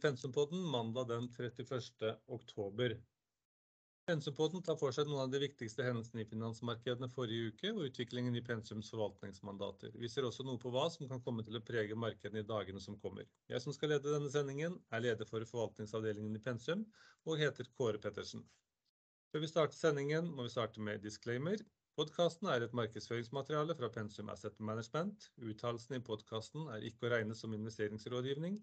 Pensumpodden mandag den 31. oktober. Pensumpodden tar for seg noen av de viktigste hendelsene i finansmarkedene forrige uke og utviklingen i Pensums forvaltningsmandater. Vi ser også noe på hva som kan komme til å prege markedene i dagene som kommer. Jeg som skal lede denne sendingen er leder for forvaltningsavdelingen i Pensum og heter Kåre Pettersen. Før vi starter sendingen må vi starte med disclaimer. Podcasten er et markedsføringsmateriale fra Pensum Asset Management. Uttalelsene i podcasten er ikke å regne som investeringsrådgivning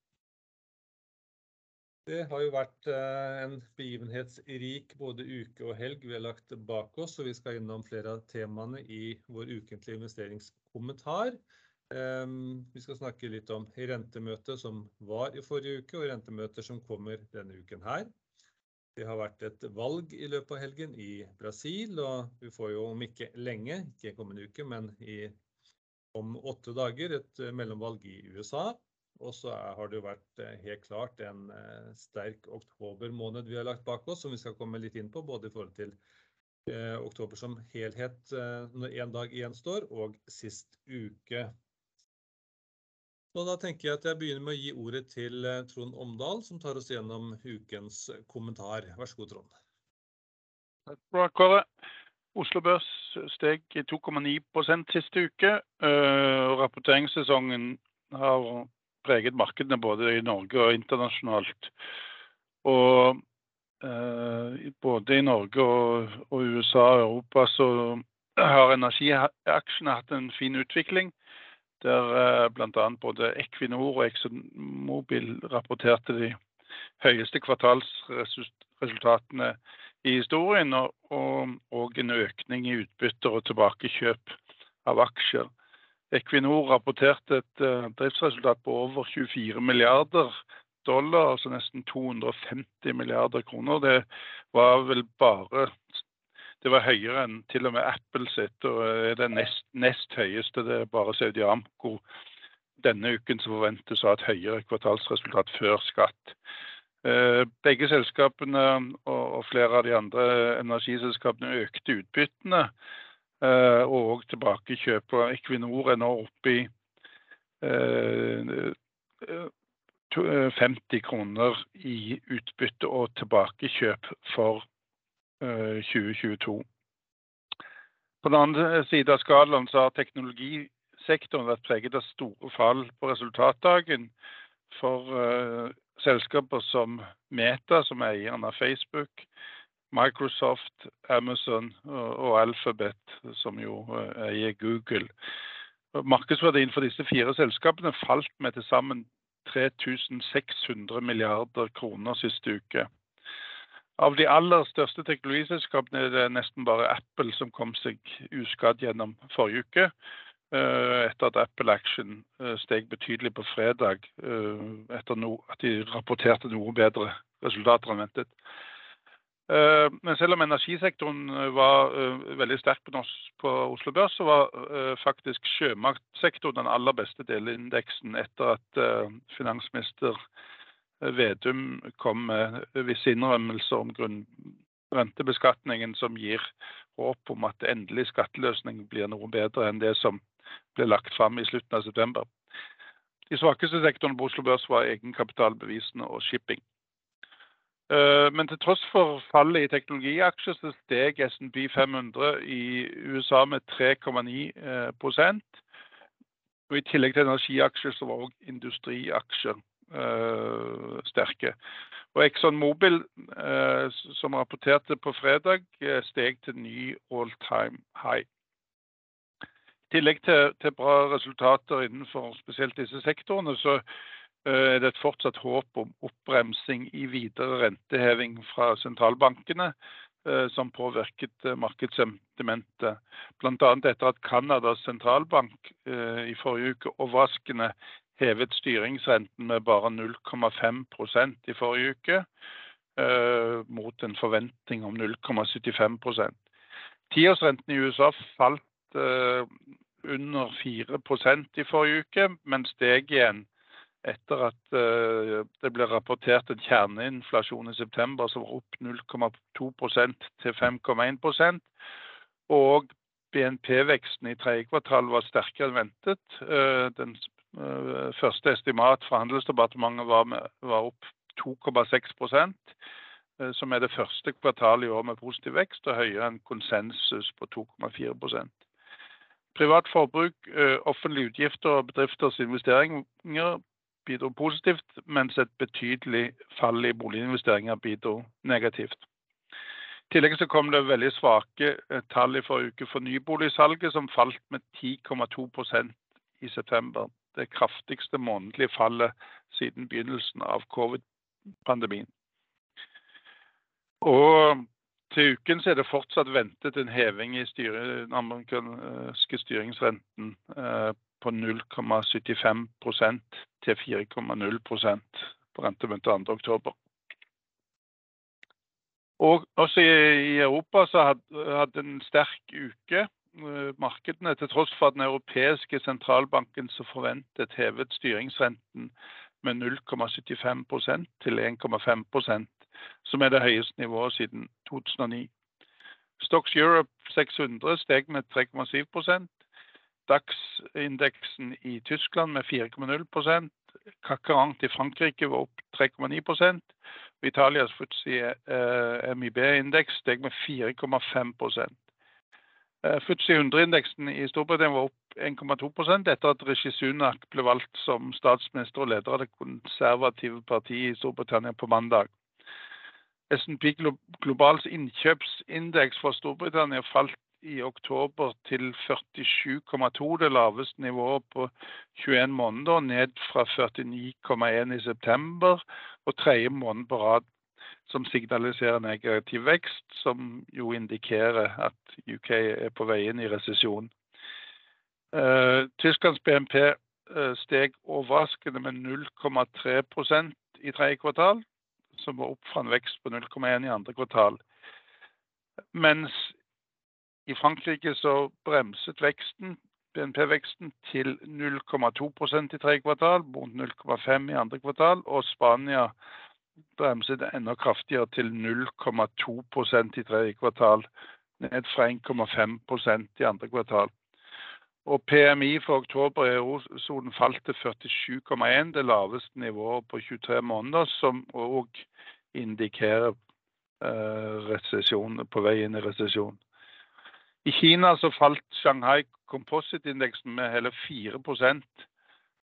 Det har jo vært en begivenhetsrik både uke og helg vi har lagt bak oss, og vi skal innom flere av temaene i vår ukentlige investeringskommentar. Vi skal snakke litt om rentemøtet som var i forrige uke og rentemøter som kommer denne uken her. Det har vært et valg i løpet av helgen i Brasil, og vi får jo om ikke lenge, ikke kommende uke, men om åtte dager et mellomvalg i USA. Og så har det jo vært helt klart en sterk oktober måned vi har lagt bak oss, som vi skal komme litt inn på, både i forhold til oktober som helhet når en dag gjenstår og sist uke. Da tenker jeg at jeg begynner med å gi ordet til Trond Omdal, som tar oss gjennom ukens kommentar. Vær så god, Trond! Skal Kåre. Oslo Børs steg 2,9% siste uke, rapporteringssesongen har preget markedene både i Norge og internasjonalt. Både i Norge og USA og Europa så har energiaksjene hatt en fin utvikling, der blant annet både Equinor og ExxonMobil rapporterte de høyeste kvartalsresultatene i historien, og en økning i utbytter og tilbakekjøp av aksjer. Equinor rapporterte et driftsresultat på over $24 milliarder, dollar, altså nesten 250 milliarder kroner. Det var vel bare, det var høyere enn til og med Apple sitt, og er det nest høyeste. Det er bare Saudi Amco denne uken som forventes å ha et høyere kvartalsresultat før skatt. Begge selskapene og flere av de andre energiselskapene økte utbyttene, og tilbakekjøp. Equinor er nå oppe i 50 kroner i utbytte og tilbakekjøp for 2022. På den andre siden av skalaen så har teknologisektoren vært preget av store fall på resultatdagen for selskaper som Meta, som er eieren av Facebook, Microsoft, Amazon og Alphabet, som jo eier Google. Markedsverdien for disse fire selskapene falt med til sammen 3,600 milliarder kroner siste uke. Av de aller største teknologiselskapene er det nesten bare Apple som kom seg uskadd gjennom forrige uke, etter at Apple Action steg betydelig på fredag, etter at de rapporterte noe bedre resultater enn ventet. Men selv om energisektoren var veldig sterk på Oslo Børs, så var faktisk sjømatsektoren den aller beste delindeksen etter at finansminister Vedum kom med visse innrømmelser om grunnrentebeskatningen, som gir håp om at endelig skatteløsning blir noe bedre enn det som ble lagt frem i slutten av september. De svakeste sektorene på Oslo Børs var egenkapitalbevisene og shipping. Men til tross for fallet i teknologiaksjer, så steg S&P 500 i USA med 3,9 Og I tillegg til energiaksjer så var også industriaksjer sterke. Og Exxon Mobil, som rapporterte på fredag, steg til ny all time high. I tillegg til bra resultater innenfor spesielt disse sektorene, så er det et fortsatt håp om oppbremsing i videre renteheving fra sentralbankene, som påvirket markedssentimentet. Blant annet etter at Kanadas sentralbank i forrige uke overraskende hevet styringsrenten med bare 0,5% i forrige uke, mot en forventning om 0,75%. Tiårsrenten i USA falt under 4% i forrige uke, men steg igjen etter at det ble rapportert en kjerneinflasjon i september som var opp 0,2% til 5,1% Og BNP-veksten i tredje kvartal var sterkere enn ventet. Den første estimat fra Handelsdepartementet var opp 2,6% som er det første kvartalet i år med positiv vekst og høyere enn konsensus på 2,4 Privat forbruk, offentlige utgifter og bedrifters investeringer bidro positivt, mens et betydelig fall i boliginvesteringer bidro negativt. I tillegg så kom det veldig svake tall i forrige uke for nyboligsalget, som falt med 10,2% i september. Det kraftigste månedlige fallet siden begynnelsen av covid-pandemien. Og Til uken så er det fortsatt ventet en heving i den amerikanske styringsrenten på 0,75% til 4,0% på rentemøtet 2. oktober. Også i Europa så hadde en sterk uke markedene, til tross for at den europeiske sentralbanken så forventet hevet styringsrenten med 0,75% til 1,5% som er det høyeste nivået siden 2009. Stocks Europe 600 steg med 3,7 DAX-indeksen i Tyskland med 4,0 CAC 40 i Frankrike var opp 3,9 Italias Futsi eh, MIB-indeks steg med 4,5 eh, Futsi 100-indeksen i Storbritannia var opp 1,2 etter at Rishi Sunak ble valgt som statsminister og leder av det konservative partiet i Storbritannia på mandag. S&P Globals innkjøpsindeks for Storbritannia falt i oktober til 47,2, det laveste nivået på 21 måneder, ned fra 49,1 i september og tredje måned på rad som signaliserer negativ vekst, som jo indikerer at UK er på vei inn i resesjon. Tysklands BNP steg overraskende med 0,3% i tredje kvartal, som var opp fra en vekst på 0,1 i andre kvartal. Mens i Frankrike så bremset veksten, BNP-veksten til 0,2% i tredje kvartal mot 0,5 i andre kvartal, og Spania bremset enda kraftigere til 0,2% i tredje kvartal, ned fra 1,5% i andre kvartal. PMI for oktober i eurosonen falt til 47,1, det laveste nivået på 23 måneder, som også indikerer eh, på vei inn i resesjon. I Kina så falt Shanghai Composite-indeksen med hele 4%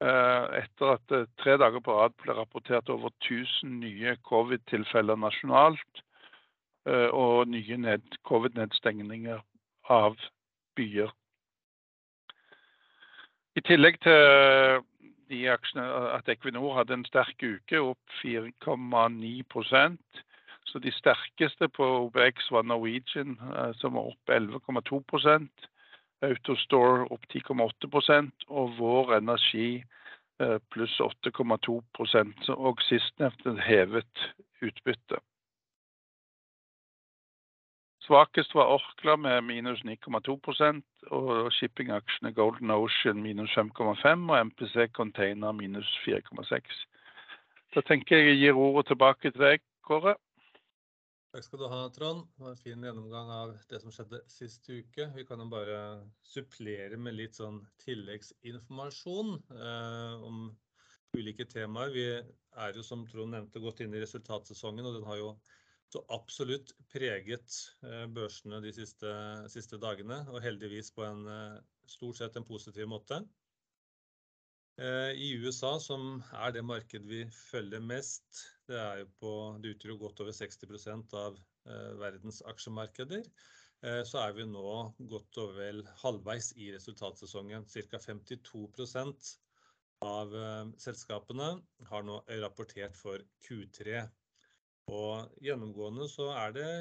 etter at det tre dager på rad ble rapportert over 1000 nye covid-tilfeller nasjonalt og nye covid-nedstengninger av byer. I tillegg til at Equinor hadde en sterk uke, opp 4,9%. De sterkeste på OBX var Norwegian, som var opp 11,2%, AutoStore opp 10,8% og Vår Energi pluss 8,2%, og sistnevnte hevet utbytte. Svakest var Orkla med minus 9,2% og shippingaksjene Golden Ocean minus 5,5% og MPC Container minus 4,6%. Da tenker jeg gir ordet tilbake til deg, Kåre. Takk skal du ha, Trond. Det var en fin gjennomgang av det som skjedde sist uke. Vi kan jo bare supplere med litt sånn tilleggsinformasjon om ulike temaer. Vi er jo, som Trond nevnte, gått inn i resultatsesongen, og den har jo så absolutt preget børsene de siste dagene, og heldigvis på en stort sett en positiv måte. I USA, som er det markedet vi følger mest, det på, det utgjør godt over 60% av verdens aksjemarkeder, så er vi nå godt og vel halvveis i resultatsesongen. Cirka 52% av selskapene har nå rapportert for Q3, og gjennomgående så er det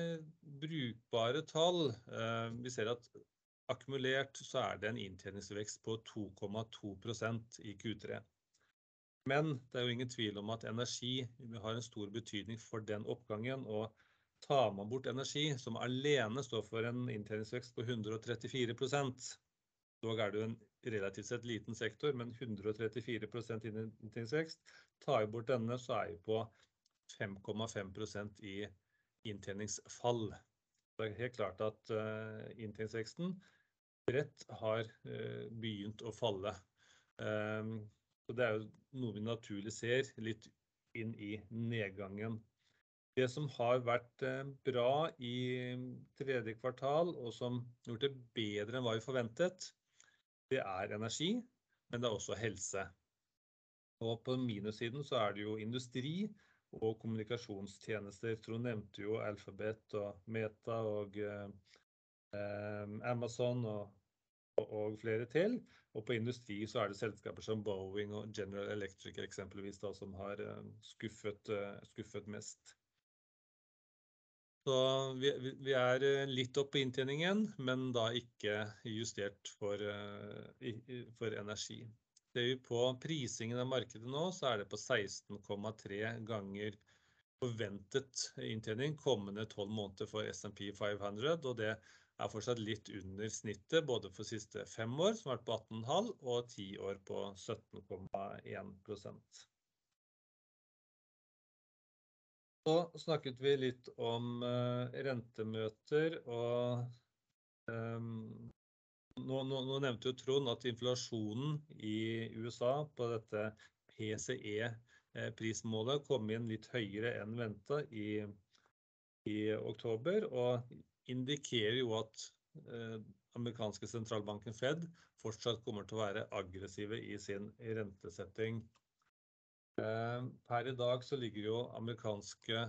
brukbare tall. Vi ser at akkumulert så er det en inntjeningsvekst på 2,2% i Q3. Men det er jo ingen tvil om at energi har en stor betydning for den oppgangen, og tar man bort energi, som alene står for en inntjeningsvekst på 134%, Dog er det jo en relativt sett liten sektor, men 134% inntjeningsvekst. Tar vi bort denne, så er vi på 5,5% i inntjeningsfall. Det er helt klart at inntektsveksten bredt har begynt å falle. Så det er jo noe vi naturlig ser litt inn i nedgangen. Det som har vært bra i tredje kvartal, og som har gjort det bedre enn hva vi forventet, det er energi, men det er også helse. På minussiden så er det jo industri og kommunikasjonstjenester. Trond nevnte jo Alphabet og Meta og Amazon og flere til. Og På industri så er det selskaper som Boeing og General Electric eksempelvis da, som har skuffet mest. Så Vi er litt opp på inntjeningen, men da ikke justert for energi. Ser vi på prisingen av markedet nå, så er det på 16,3 ganger forventet inntjening kommende 12 måneder for S&P 500, og det er fortsatt litt under snittet både for siste fem år, som har vært på 18,5 og 10 år på 17,1 Så Snakket vi litt om rentemøter, og nå nevnte jo Trond at inflasjonen i USA på dette PCE prismålet kom inn litt høyere enn ventet i oktober, og indikerer jo at amerikanske sentralbanken Fed fortsatt kommer til å være aggressive i sin rentesetting. Per i dag så ligger jo amerikanske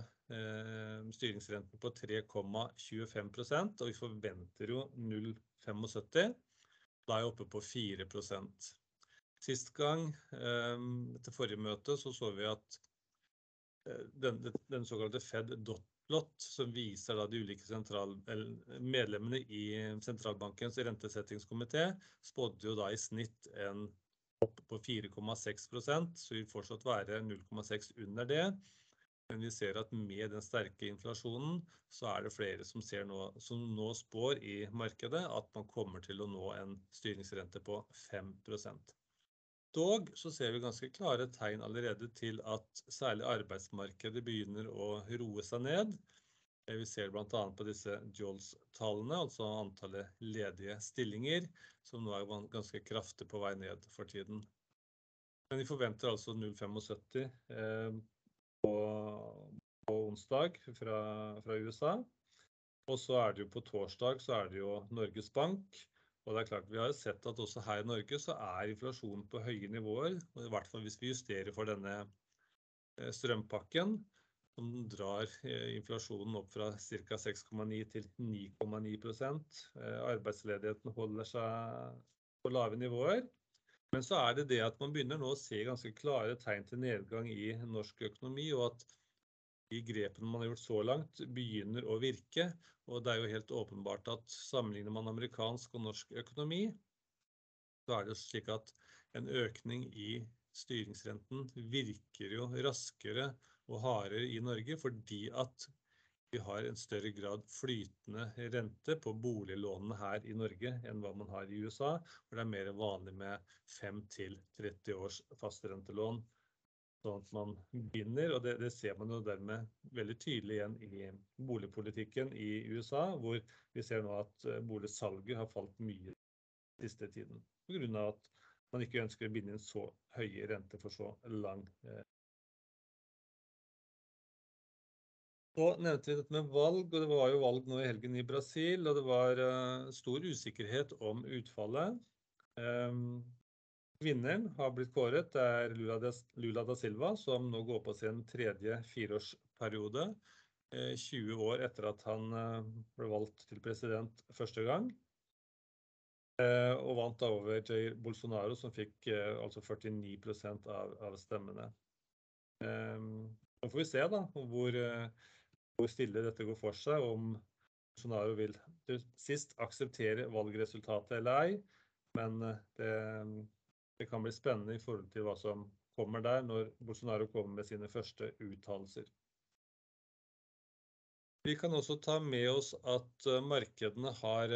styringsrenten på 3,25%, og vi forventer jo 0,75%. Da er vi oppe på 4%. Sist gang, etter forrige møte, så så vi at den såkalte Fed Dot Plot, som viser da de ulike medlemmene i sentralbankens rentesettingskomité, spådde jo da i snitt en opp på 4,6%, så vi vil fortsatt være 0,6 under det. Men vi ser at med den sterke inflasjonen, så er det flere som nå, som nå spår i markedet at man kommer til å nå en styringsrente på 5%. Dog så ser vi ganske klare tegn allerede til at særlig arbeidsmarkedet begynner å roe seg ned. Vi ser annet på disse JOLS-tallene, altså antallet ledige stillinger, som nå er ganske kraftig på vei ned for tiden. Men vi forventer altså 0,75 på onsdag fra USA. Og så er det jo på torsdag, så er det jo Norges Bank. Og det er klart, vi har sett at også her i Norge så er inflasjonen på høye nivåer, og i hvert fall hvis vi justerer for denne strømpakken, som drar inflasjonen opp fra ca. 6,9 til 9,9%. Arbeidsledigheten holder seg på lave nivåer. Men så er det det at man begynner nå å se ganske klare tegn til nedgang i norsk økonomi, og at de grepene man har gjort så langt begynner å virke. Og det er jo helt åpenbart at sammenligner man amerikansk og norsk økonomi, så er det slik at en økning i styringsrenten virker jo raskere og hardere i Norge, fordi at vi har en større grad flytende rente på boliglånene her i Norge enn hva man har i USA, hvor det er mer vanlig med 5-30 års fastrentelån. Sånn at man binder, og det ser man jo dermed veldig tydelig igjen i boligpolitikken i USA, hvor vi ser nå at boligsalget har falt mye den siste tiden, av at man ikke ønsker å binde inn så høye renter for så lang. Så nevnte vi dette med valg, og det var jo valg nå i helgen i Brasil, og det var stor usikkerhet om utfallet. Vinneren har blitt kåret, det er Lula da Silva, som nå går på sin tredje fireårsperiode, 20 år etter at han ble valgt til president første gang. Og vant da over Jair Bolsonaro, som fikk altså 49% av stemmene. Nå får vi se da hvor stille dette går for seg, om Bolsonaro vil til sist akseptere valgresultatet eller ei. Men det kan bli spennende i forhold til hva som kommer der når Bolsonaro kommer med sine første uttalelser. Vi kan også ta med oss at markedene har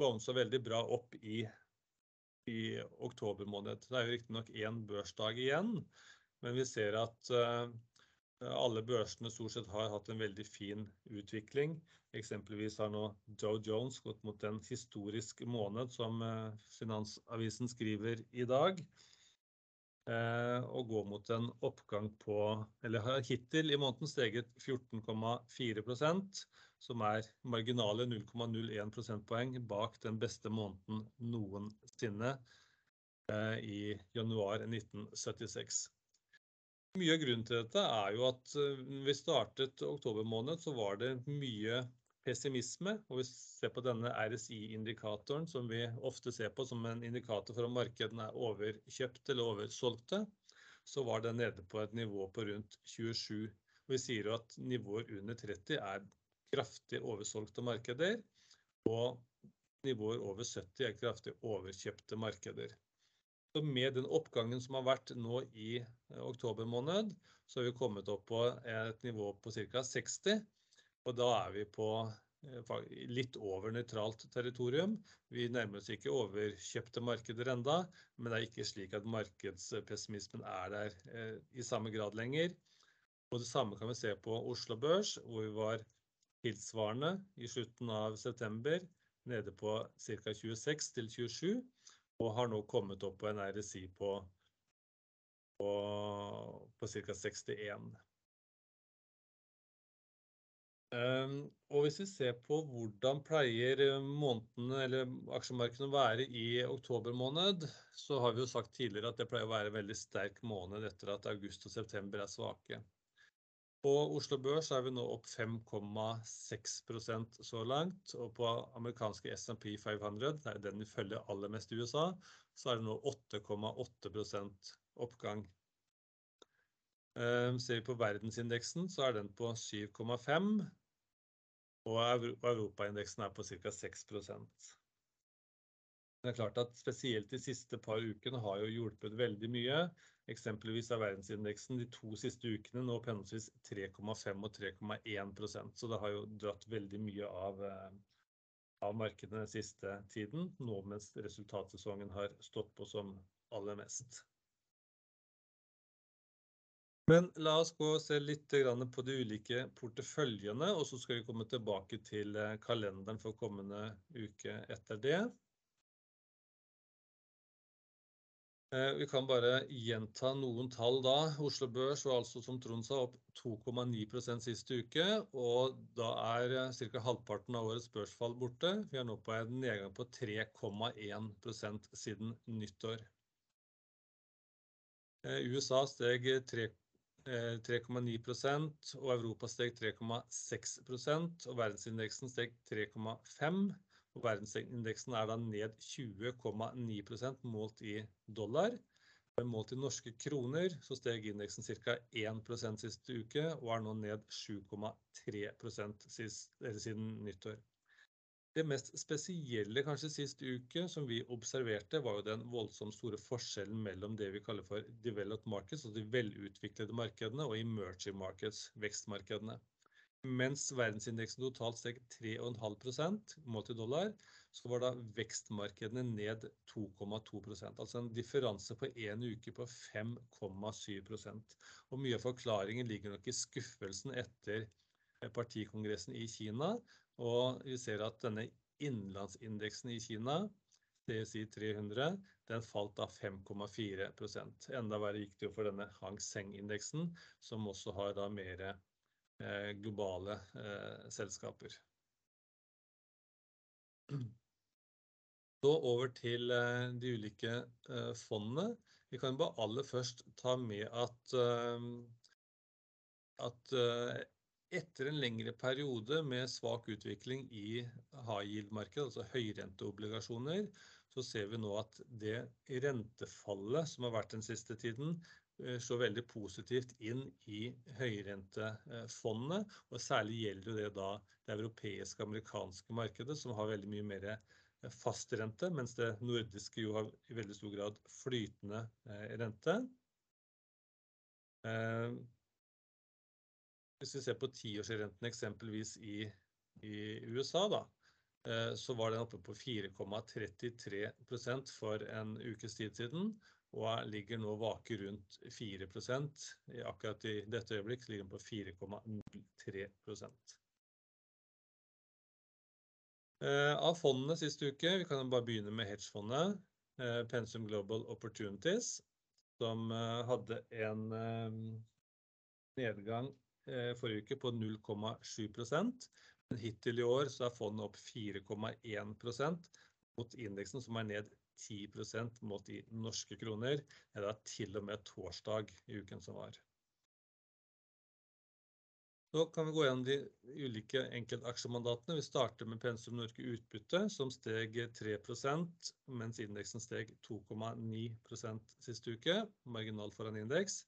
bounsa veldig bra opp i, i oktober måned. Det er jo riktignok én børsdag igjen, men vi ser at alle børsene stort sett har hatt en veldig fin utvikling. Eksempelvis har nå Joe Jones gått mot en historisk måned, som Finansavisen skriver i dag, og går mot en oppgang på, eller har hittil i måneden steget 14,4%, som er marginale 0,01 prosentpoeng bak den beste måneden noensinne i januar 1976. Mye av grunnen til dette er jo at vi startet oktober måned, så var det mye pessimisme, og vi ser på denne RSI-indikatoren som vi ofte ser på som en indikator for om markedene er overkjøpt eller oversolgte, så var den nede på et nivå på rundt 27. Vi sier jo at nivåer under 30 er kraftig oversolgte markeder, og nivåer over 70 er kraftig overkjøpte markeder. Så med den oppgangen som har vært nå i oktober måned, så har vi kommet opp på et nivå på ca. 60, og da er vi på litt over nøytralt territorium. Vi nærmer oss ikke overkjøpte markeder enda, men det er ikke slik at markedspessimismen er der i samme grad lenger. Og det samme kan vi se på Oslo Børs, hvor vi var tilsvarende i slutten av september, nede på ca. 26 til 27, og har nå kommet opp på en RSI på ca. 61. Og hvis vi ser på hvordan pleier månedene eller aksjemarkedene å være i oktober måned, så har vi jo sagt tidligere at det pleier å være en veldig sterk måned etter at august og september er svake. På Oslo Børs er vi nå opp 5,6% så langt, og på amerikanske S&P 500, det er den vi følger aller mest i USA, så er det nå 8,8% oppgang. Ser vi på verdensindeksen, så er den på 7,5%, og Europaindeksen er på cirka 6%. Det er klart at spesielt de siste par ukene har jo hjulpet veldig mye. Eksempelvis er verdensindeksen de to siste ukene nå på henholdsvis 3,5% og 3,1%, så det har jo dratt veldig mye av markedene den siste tiden, nå mens resultatsesongen har stått på som aller mest. Men la oss gå og se litt på de ulike porteføljene, og så skal vi komme tilbake til kalenderen for kommende uke etter det. Vi kan bare gjenta noen tall da. Oslo Børs var altså, som Trond sa, opp 2,9% siste uke, og da er cirka halvparten av årets børsfall borte. Vi er nå på en nedgang på 3,1% siden nyttår. USA steg 3,9%, og Europa steg 3,6%, og verdensindeksen steg 3,5%, verdensindeksen er da ned 20,9% målt i dollar. Målt i norske kroner så steg indeksen ca. 1% siste uke, og er nå ned 7,3% siden nyttår. Det mest spesielle kanskje siste uke som vi observerte, var jo den voldsomt store forskjellen mellom det vi kaller for developed markets, altså de velutviklede markedene, og emerging markets, vekstmarkedene. Mens verdensindeksen totalt steg 3,5% målt i dollar, så var da vekstmarkedene ned 2,2%. Altså en differanse på en uke på 5,7%. Og mye av forklaringen ligger nok i skuffelsen etter partikongressen i Kina, og vi ser at denne innenlandsindeksen i Kina, CSI 300, den falt da 5,4%. Enda verre gikk det jo for denne Hang Seng-indeksen, som også har da mer globale selskaper. Så over til de ulike fondene. Vi kan bare aller først ta med at etter en lengre periode med svak utvikling i high yield markedet, altså høyrenteobligasjoner, så ser vi nå at det rentefallet som har vært den siste tiden, slår veldig positivt inn i høyrentefondene, og særlig gjelder det da det europeiske og amerikanske markedet, som har veldig mye mer fast rente, mens det nordiske jo har i veldig stor grad flytende rente. Hvis vi ser på tiårsrenten eksempelvis i USA da, så var den oppe på 4,33% for en ukes tid siden, og ligger nå vake rundt 4%. Akkurat i dette øyeblikk ligger den på 4,03%. Av fondene siste uke, vi kan bare begynne med hedgefondet, Pensum Global Opportunities, som hadde en nedgang forrige uke på 0,7%. Men hittil i år så er fondet opp 4,1% mot indeksen, som er ned 10% målt i norske kroner. Det er til og med torsdag i uken som var. Nå kan vi gå gjennom de ulike enkeltaksjemandatene. Vi starter med Pensum Norge Utbytte, som steg 3%, mens indeksen steg 2,9% siste uke, Marginal foran indeks.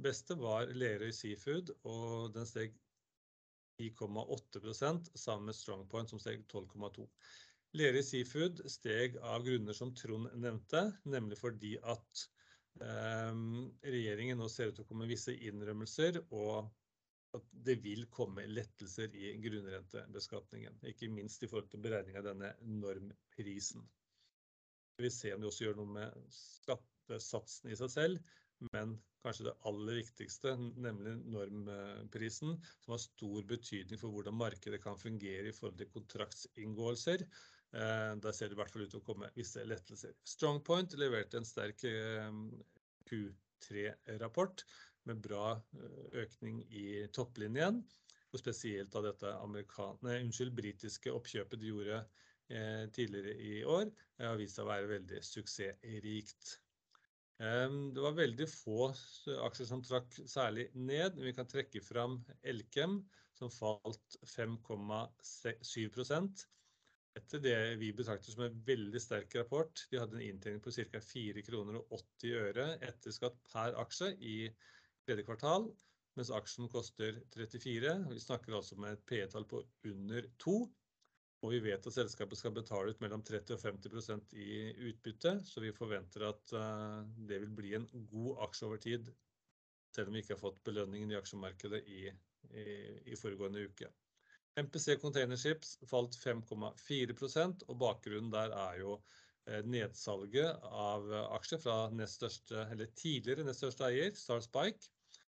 Beste var Lerøy Seafood, og den steg 10,8% sammen med StrongPoint, som steg 12,2%. Lerøy Seafood steg av grunner som Trond nevnte, nemlig fordi at regjeringen nå ser ut til å komme med visse innrømmelser, og at det vil komme lettelser i grunnrentebeskatningen, ikke minst i forhold til beregning av denne normprisen. Vi vil se om de også gjør noe med skattesatsen i seg selv, men kanskje det aller viktigste, nemlig normprisen, som har stor betydning for hvordan markedet kan fungere i forhold til kontraktsinngåelser. Der ser det i hvert fall ut til å komme visse lettelser. StrongPoint leverte en sterk Q3-rapport med bra økning i topplinjen, og spesielt av dette britiske oppkjøpet de gjorde tidligere i år, har vist seg å være veldig suksessrikt. Det var veldig få aksjer som trakk særlig ned, vi kan trekke fram Elkem, som falt 5,7%. Etter det vi betrakter som en veldig sterk rapport. De hadde en inntjening på ca. 4,80 kroner etter skatt per aksje i tredje kvartal, mens aksjen koster 34. Vi snakker altså om et PE-tall på under 2, og vi vet at selskapet skal betale ut mellom 30% og 50% i utbytte, så vi forventer at det vil bli en god aksje over tid, selv om vi ikke har fått belønningen i aksjemarkedet i foregående uke. MPC Container Ships falt 5,4%, og bakgrunnen der er jo nedsalget av aksjer fra nest største, tidligere nest største eier, Star Spike,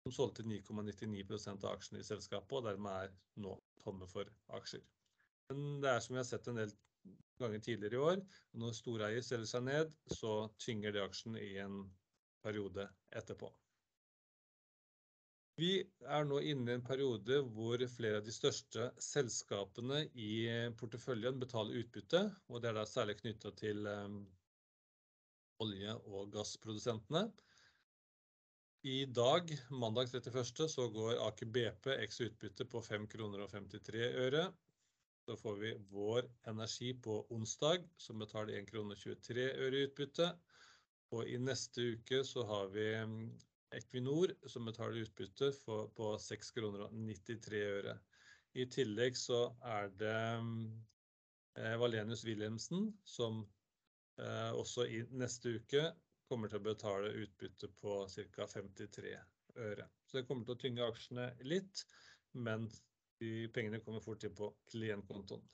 som solgte 9,99% av aksjene i selskapet, og dermed er nå tomme for aksjer. Men det er som vi har sett en del ganger tidligere i år, når storeier selger seg ned, så tynger det aksjen i en periode etterpå. Vi er nå inne i en periode hvor flere av de største selskapene i porteføljen betaler utbytte, og det er da særlig knyttet til olje- og gassprodusentene. I dag, mandag 31., så går Aker BP x utbytte på 5,53 kroner. Så får vi Vår Energi på onsdag, som betaler 1,23 kroner i utbytte, og i neste uke så har vi Equinor, som betaler utbytte på 6,93 kroner. I tillegg så er det Valenius Wilhelmsen, som også i neste uke kommer til å betale utbytte på ca. 53 øre. Så det kommer til å tynge aksjene litt, men de pengene kommer fort inn på klientkontoen.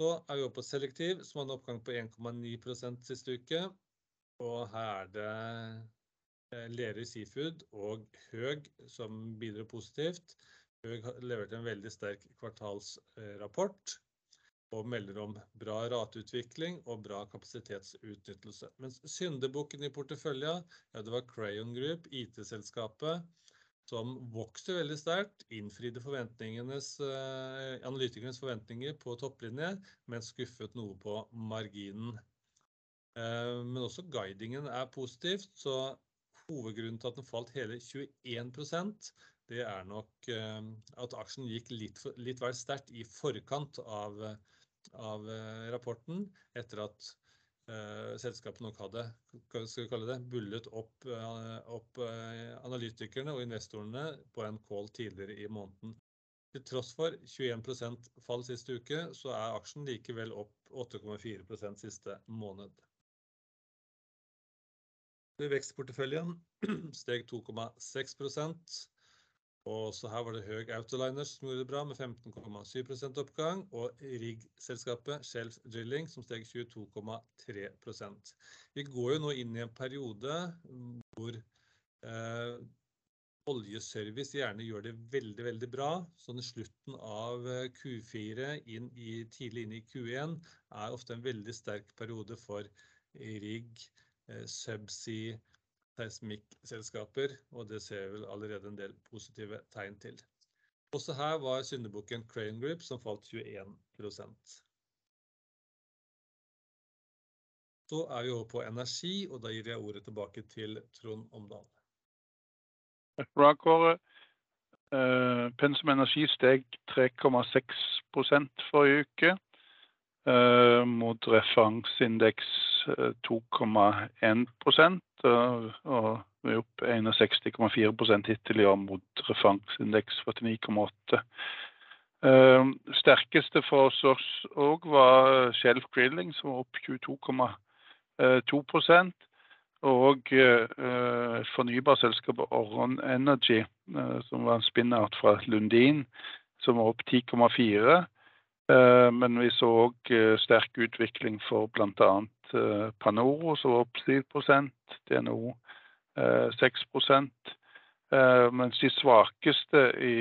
Så er vi oppe på Selektiv, som hadde en oppgang på 1,9% siste uke, og her er det Lerøy Seafood og Høg som bidrar positivt. Høg leverte en veldig sterk kvartalsrapport og melder om bra rateutvikling og bra kapasitetsutnyttelse. Mens syndebukken i porteføljen, ja, det var Crayon Group, IT-selskapet, som vokste veldig sterkt, innfridde forventningenes, analytikernes forventninger på topplinje, men skuffet noe på marginen. Men også guidingen er positivt, så hovedgrunnen til at den falt hele 21%, det er nok at aksjen gikk litt vel sterkt i forkant av rapporten, etter at selskapet nok hadde, skal vi kalle det, bullet opp analytikerne og investorene på en call tidligere i måneden. Til tross for 21% fall siste uke, så er aksjen likevel opp 8,4% siste måned. Vekstporteføljen steg 2,6%, Og også her var det Høg Autoliners som gjorde det bra med 15,7 oppgang, og riggselskapet Shelf Drilling som steg 22,3% Vi går jo nå inn i en periode hvor eh, oljeservice gjerne gjør det veldig, veldig bra. Sånn i slutten av Q4 inn i, tidlig inn i Q1 er ofte en veldig sterk periode for rigg, eh, subsea, seismikkselskaper, og det ser vi allerede en del positive tegn til. Også her var syndebukken Crane Group som falt 21 Så er vi over på energi, og da gir jeg ordet tilbake til Trond Omdal. Bra, Kåre. Uh, Pensum Energi steg 3,6 forrige uke, mot referanseindeks 2,1 og vi er opp 61,4 hittil i år mot referanseindeks 49,8. Uh, sterkeste for oss òg var Shelf Drilling, som var opp 22,2% og fornybarselskapet Orron Energy, som var en spin-out fra Lundin, som var opp 10,4. Uh, men vi så òg sterk utvikling for bl.a. Uh, Panoro, som var opp 7 DNO 6% Mens de svakeste i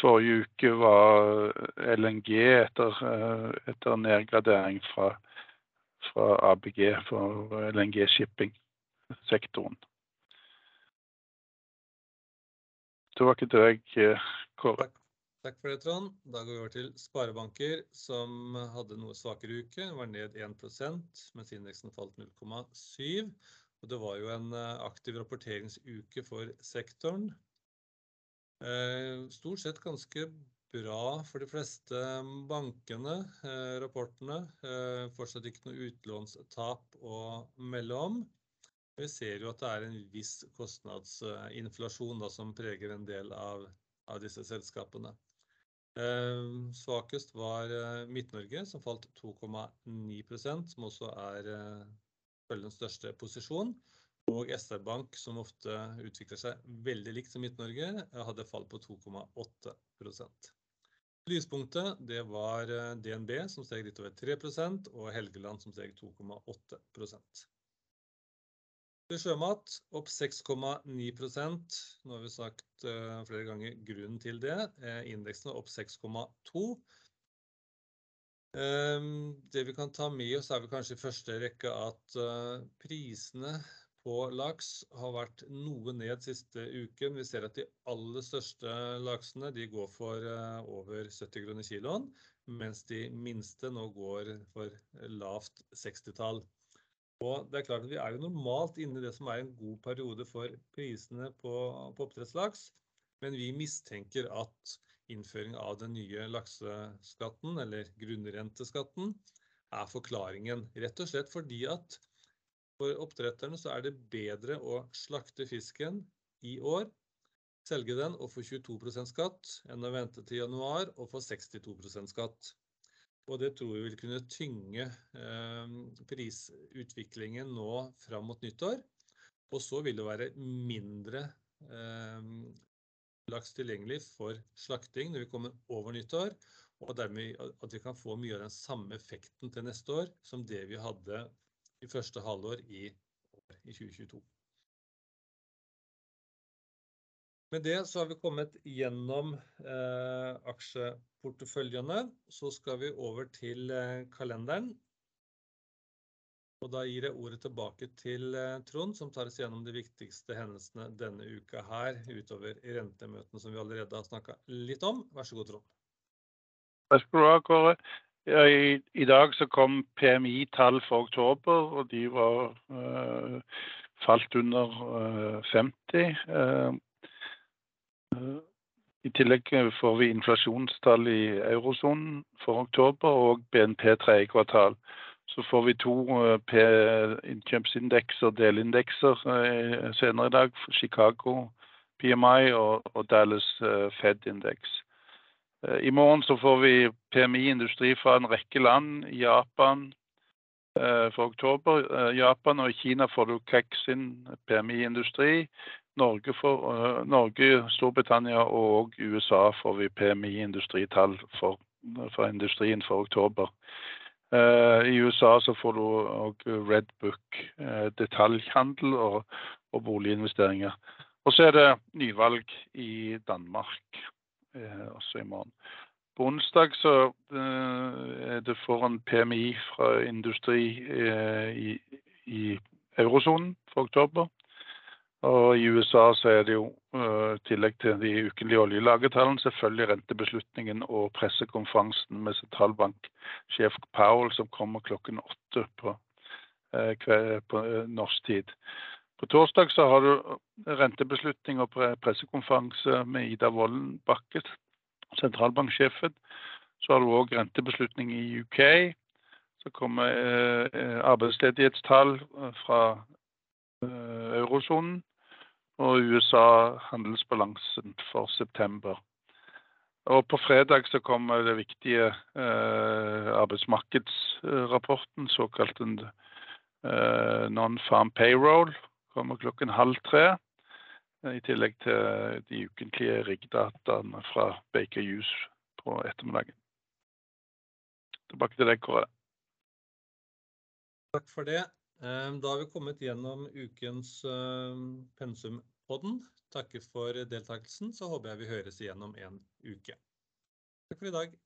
forrige uke var LNG etter, etter nedgradering fra fra ABG for LNG shipping-sektoren. Det var ikke det jeg Kåre. Takk for det, Trond. Da går vi over til sparebanker, som hadde noe svakere uke. Den var ned 1% mens indeksen falt 0,7 og Det var jo en eh, aktiv rapporteringsuke for sektoren. Eh, stort sett ganske bra for de fleste bankene, eh, rapportene. Fortsatt ikke noe utlånstap å melde om. Vi ser jo at det er en viss kostnadsinflasjon da, som preger en del av, av disse selskapene. Eh, svakest var Midt-Norge, som falt 2,9% som også er følgens største posisjon. Og SR Bank, som ofte utvikler seg veldig likt som Midt-Norge, hadde fall på 2,8% Lyspunktet det var eh, DNB som steg litt over 3% og Helgeland som steg 2,8 Sjømat opp 6,9 Nå har vi sagt uh, flere ganger grunnen til det. Uh, er opp 6,2 um, Det vi kan ta med oss, er vel kanskje i første rekke at uh, prisene på laks har vært noe ned siste uken. Vi ser at de aller største laksene går for eh, over 70 kroner kiloen, mens de minste nå går for lavt 60-tall. Og det er klart at Vi er jo normalt inne i det som er en god periode for prisene på, på oppdrettslaks, men vi mistenker at innføring av den nye lakseskatten, eller grunnrenteskatten, er forklaringen. Rett og slett fordi at for oppdretterne så er det bedre å slakte fisken i år, selge den og få 22% skatt, enn å vente til januar og få 62% skatt. Og det tror vi vil kunne tynge eh, prisutviklingen nå fram mot nyttår. Og så vil det være mindre eh, laks tilgjengelig for slakting når vi kommer over nyttår. Og dermed at vi kan få mye av den samme effekten til neste år som det vi hadde i første halvår i, i 2022. Med det så har vi kommet gjennom eh, aksjeporteføljene. Så skal vi over til eh, kalenderen. Og da gir jeg ordet tilbake til eh, Trond, som tar oss gjennom de viktigste hendelsene denne uka her, utover rentemøtene som vi allerede har snakka litt om. Vær så god, Trond. Vær så god, Kåre. I, i, dag så kom PMI-tall for oktober, og de var øh, falt under øh, 50. I tillegg får vi inflasjonstall i eurosonen for oktober og BNP tredje kvartal. Så får vi to innkjøpsindekser, delindekser, senere i dag. Chicago PMI og, Dallas Fed-indeks. Eh, I morgen så får vi PMI-industri fra en rekke land. Japan eh, for oktober. Eh, Japan og Kina får du KEK sin PMI-industri. Norge, for, uh, Norge, Storbritannia og USA får vi PMI-industritall for, for, industrien for oktober. Uh, I USA så får du òg Red Book, uh, detaljhandel og, og, boliginvesteringer. Og så er det nyvalg i Danmark også i morgen. På onsdag så er det foran PMI fra industri i, i eurosonen for oktober. Og I USA så er det jo i uh, tillegg til de ukenlige oljelagertallene selvfølgelig rentebeslutningen og pressekonferansen med sentralbanksjef Powell som kommer klokken åtte på, uh, på uh, norsk tid. På torsdag så har du rentebeslutning og pressekonferanse med Ida Woldenbakke, sentralbanksjefen. Så har du òg rentebeslutning i UK. Så kommer arbeidsledighetstall fra eurosonen og USA handelsbalansen for september. Og på fredag så kommer det viktige eh, arbeidsmarkedsrapporten, såkalt en eh, non-farm payroll, kommer klokken halv tre. I tillegg til de ukentlige riggdataene fra Baker Hughes på ettermiddagen. Tilbake til deg, Kåre. Takk for det. Ehm, da har vi kommet gjennom ukens ehm, pensumpodden. Takker for deltakelsen, så håper jeg vi høres igjen om en uke. Takk for i dag.